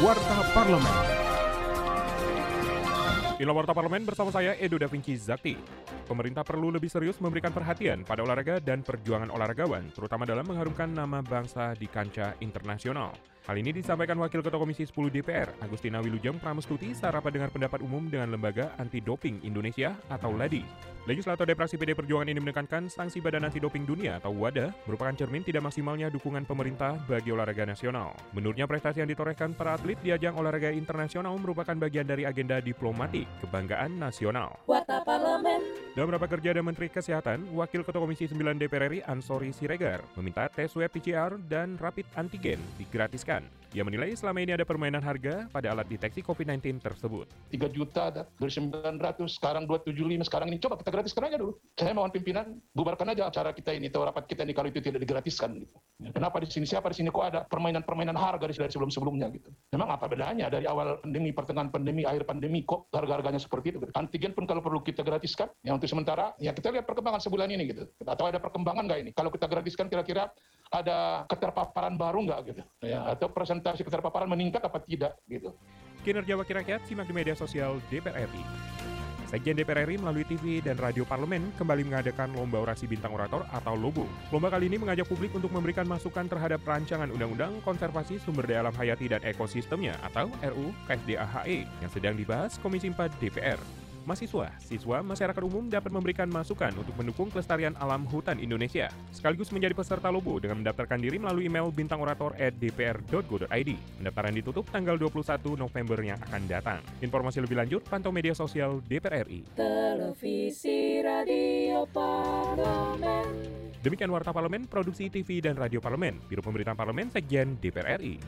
Warta Parlemen. Inilah Warta Parlemen bersama saya Edo Da Vinci Zakti. Pemerintah perlu lebih serius memberikan perhatian pada olahraga dan perjuangan olahragawan, terutama dalam mengharumkan nama bangsa di kancah internasional. Hal ini disampaikan Wakil Ketua Komisi 10 DPR, Agustina Wilujeng Pramustuti saat rapat dengar pendapat umum dengan Lembaga Anti Doping Indonesia atau LADI. Legislator Depresi PD Perjuangan ini menekankan sanksi Badan Anti Doping Dunia atau WADA merupakan cermin tidak maksimalnya dukungan pemerintah bagi olahraga nasional. Menurutnya prestasi yang ditorehkan para atlet di ajang olahraga internasional merupakan bagian dari agenda diplomatik kebanggaan nasional. Warta Parlemen. Dalam rapat kerja dan Menteri Kesehatan, Wakil Ketua Komisi 9 DPR RI Ansori Siregar meminta tes swab PCR dan rapid antigen digratiskan. Ia menilai selama ini ada permainan harga pada alat deteksi COVID-19 tersebut. 3 juta ada dari 900 sekarang 275 sekarang ini coba kita gratiskan aja dulu. Saya mohon pimpinan bubarkan aja acara kita ini atau rapat kita ini kalau itu tidak digratiskan gitu. Ya, kenapa di sini? Siapa di sini? Kok ada permainan-permainan harga dari sebelum-sebelumnya gitu? Memang apa bedanya? Dari awal pandemi pertengahan pandemi akhir pandemi kok harga-harganya seperti itu gitu. antigen pun kalau perlu kita gratiskan yang untuk sementara ya kita lihat perkembangan sebulan ini gitu. Atau ada perkembangan nggak ini? Kalau kita gratiskan kira-kira ada keterpaparan baru nggak gitu ya atau presentasi keterpaparan meningkat apa tidak gitu Kinerja Wakil Rakyat simak di media sosial DPR RI. Sekjen DPR RI melalui TV dan radio parlemen kembali mengadakan Lomba Orasi Bintang Orator atau LOBO. Lomba kali ini mengajak publik untuk memberikan masukan terhadap rancangan Undang-Undang Konservasi Sumber Daya Alam Hayati dan Ekosistemnya atau RUU KSDAHE yang sedang dibahas Komisi 4 DPR. Mahasiswa, siswa, masyarakat umum dapat memberikan masukan untuk mendukung kelestarian alam hutan Indonesia, sekaligus menjadi peserta Lobo dengan mendaftarkan diri melalui email bintangorator@dpr.go.id. Pendaftaran ditutup tanggal 21 November yang akan datang. Informasi lebih lanjut pantau media sosial DPR RI. Televisi Radio Parlemen. Demikian Warta Parlemen, Produksi TV dan Radio Parlemen, Biro Pemberitaan Parlemen, Sekjen DPR RI.